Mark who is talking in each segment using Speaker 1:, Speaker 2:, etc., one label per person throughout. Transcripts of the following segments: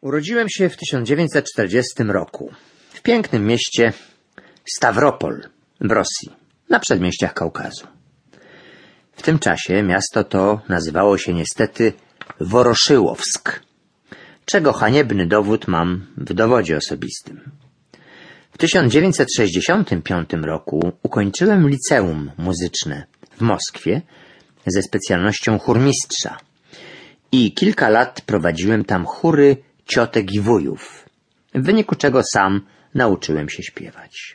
Speaker 1: Urodziłem się w 1940 roku w pięknym mieście Stawropol w Rosji, na przedmieściach Kaukazu. W tym czasie miasto to nazywało się niestety Woroszyłowsk, czego haniebny dowód mam w dowodzie osobistym. W 1965 roku ukończyłem liceum muzyczne w Moskwie ze specjalnością chórmistrza i kilka lat prowadziłem tam chóry ciotek i wujów, w wyniku czego sam nauczyłem się śpiewać.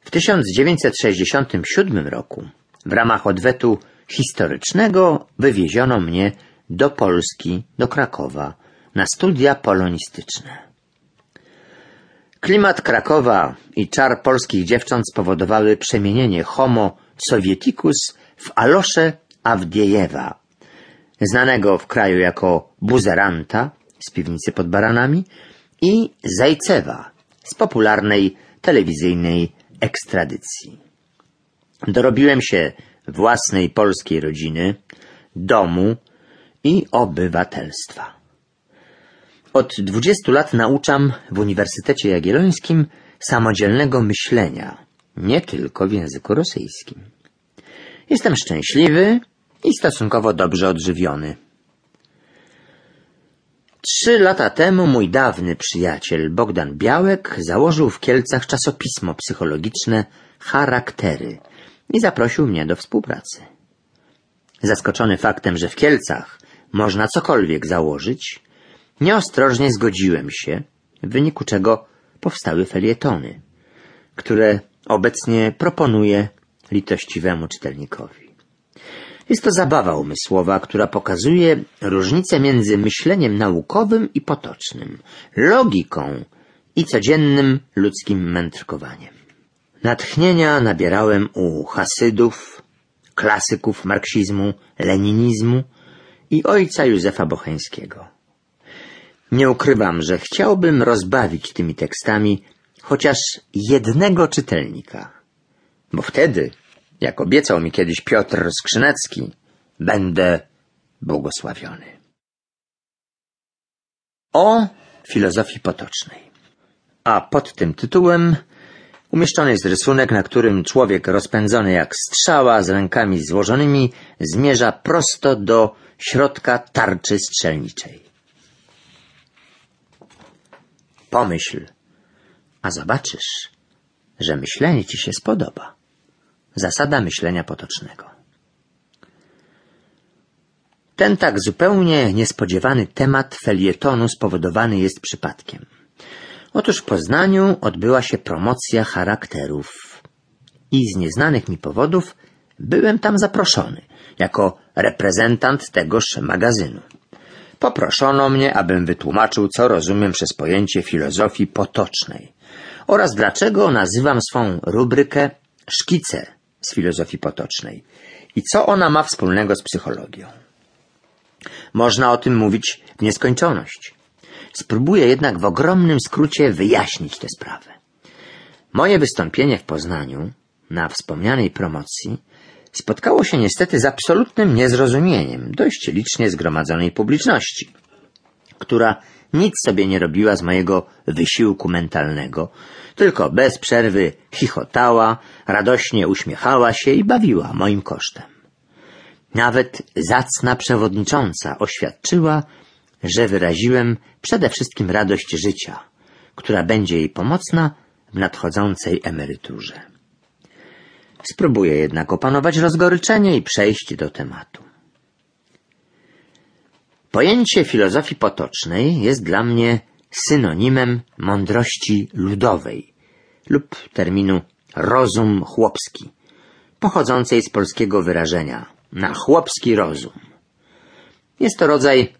Speaker 1: W 1967 roku w ramach odwetu historycznego wywieziono mnie do Polski, do Krakowa, na studia polonistyczne. Klimat Krakowa i czar polskich dziewcząt spowodowały przemienienie homo sovieticus w Alosze Awdiejewa, znanego w kraju jako buzeranta z piwnicy pod baranami i Zajcewa z popularnej telewizyjnej ekstradycji. Dorobiłem się własnej polskiej rodziny, domu i obywatelstwa. Od dwudziestu lat nauczam w Uniwersytecie Jagiellońskim samodzielnego myślenia, nie tylko w języku rosyjskim. Jestem szczęśliwy i stosunkowo dobrze odżywiony. Trzy lata temu mój dawny przyjaciel Bogdan Białek założył w Kielcach czasopismo psychologiczne Charaktery i zaprosił mnie do współpracy. Zaskoczony faktem, że w Kielcach można cokolwiek założyć, nieostrożnie zgodziłem się, w wyniku czego powstały felietony, które obecnie proponuję litościwemu czytelnikowi. Jest to zabawa umysłowa, która pokazuje różnicę między myśleniem naukowym i potocznym, logiką i codziennym ludzkim mędrkowaniem. Natchnienia nabierałem u Hasydów, klasyków marksizmu, leninizmu i ojca Józefa Bocheńskiego. Nie ukrywam, że chciałbym rozbawić tymi tekstami chociaż jednego czytelnika, bo wtedy jak obiecał mi kiedyś Piotr Skrzynecki, będę błogosławiony. O filozofii potocznej. A pod tym tytułem umieszczony jest rysunek, na którym człowiek rozpędzony jak strzała z rękami złożonymi zmierza prosto do środka tarczy strzelniczej. Pomyśl, a zobaczysz, że myślenie ci się spodoba. Zasada myślenia potocznego. Ten tak zupełnie niespodziewany temat felietonu spowodowany jest przypadkiem. Otóż w Poznaniu odbyła się promocja charakterów i z nieznanych mi powodów byłem tam zaproszony jako reprezentant tegoż magazynu. Poproszono mnie, abym wytłumaczył, co rozumiem przez pojęcie filozofii potocznej oraz dlaczego nazywam swą rubrykę szkice z filozofii potocznej i co ona ma wspólnego z psychologią. Można o tym mówić w nieskończoność. Spróbuję jednak w ogromnym skrócie wyjaśnić tę sprawę. Moje wystąpienie w Poznaniu na wspomnianej promocji spotkało się niestety z absolutnym niezrozumieniem dość licznie zgromadzonej publiczności, która nic sobie nie robiła z mojego wysiłku mentalnego, tylko bez przerwy chichotała, radośnie uśmiechała się i bawiła moim kosztem. Nawet zacna przewodnicząca oświadczyła, że wyraziłem przede wszystkim radość życia, która będzie jej pomocna w nadchodzącej emeryturze. Spróbuję jednak opanować rozgoryczenie i przejść do tematu. Pojęcie filozofii potocznej jest dla mnie synonimem mądrości ludowej lub terminu rozum chłopski, pochodzącej z polskiego wyrażenia na chłopski rozum. Jest to rodzaj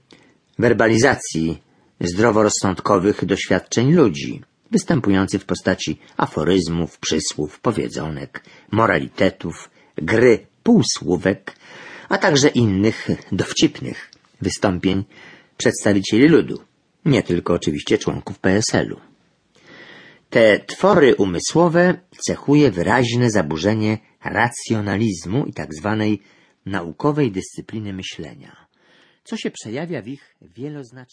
Speaker 1: werbalizacji zdroworozsądkowych doświadczeń ludzi, występujący w postaci aforyzmów, przysłów, powiedzonek, moralitetów, gry półsłówek, a także innych dowcipnych wystąpień przedstawicieli ludu, nie tylko oczywiście członków PSL-u. Te twory umysłowe cechuje wyraźne zaburzenie racjonalizmu i tak zwanej naukowej dyscypliny myślenia, co się przejawia w ich wieloznaczności.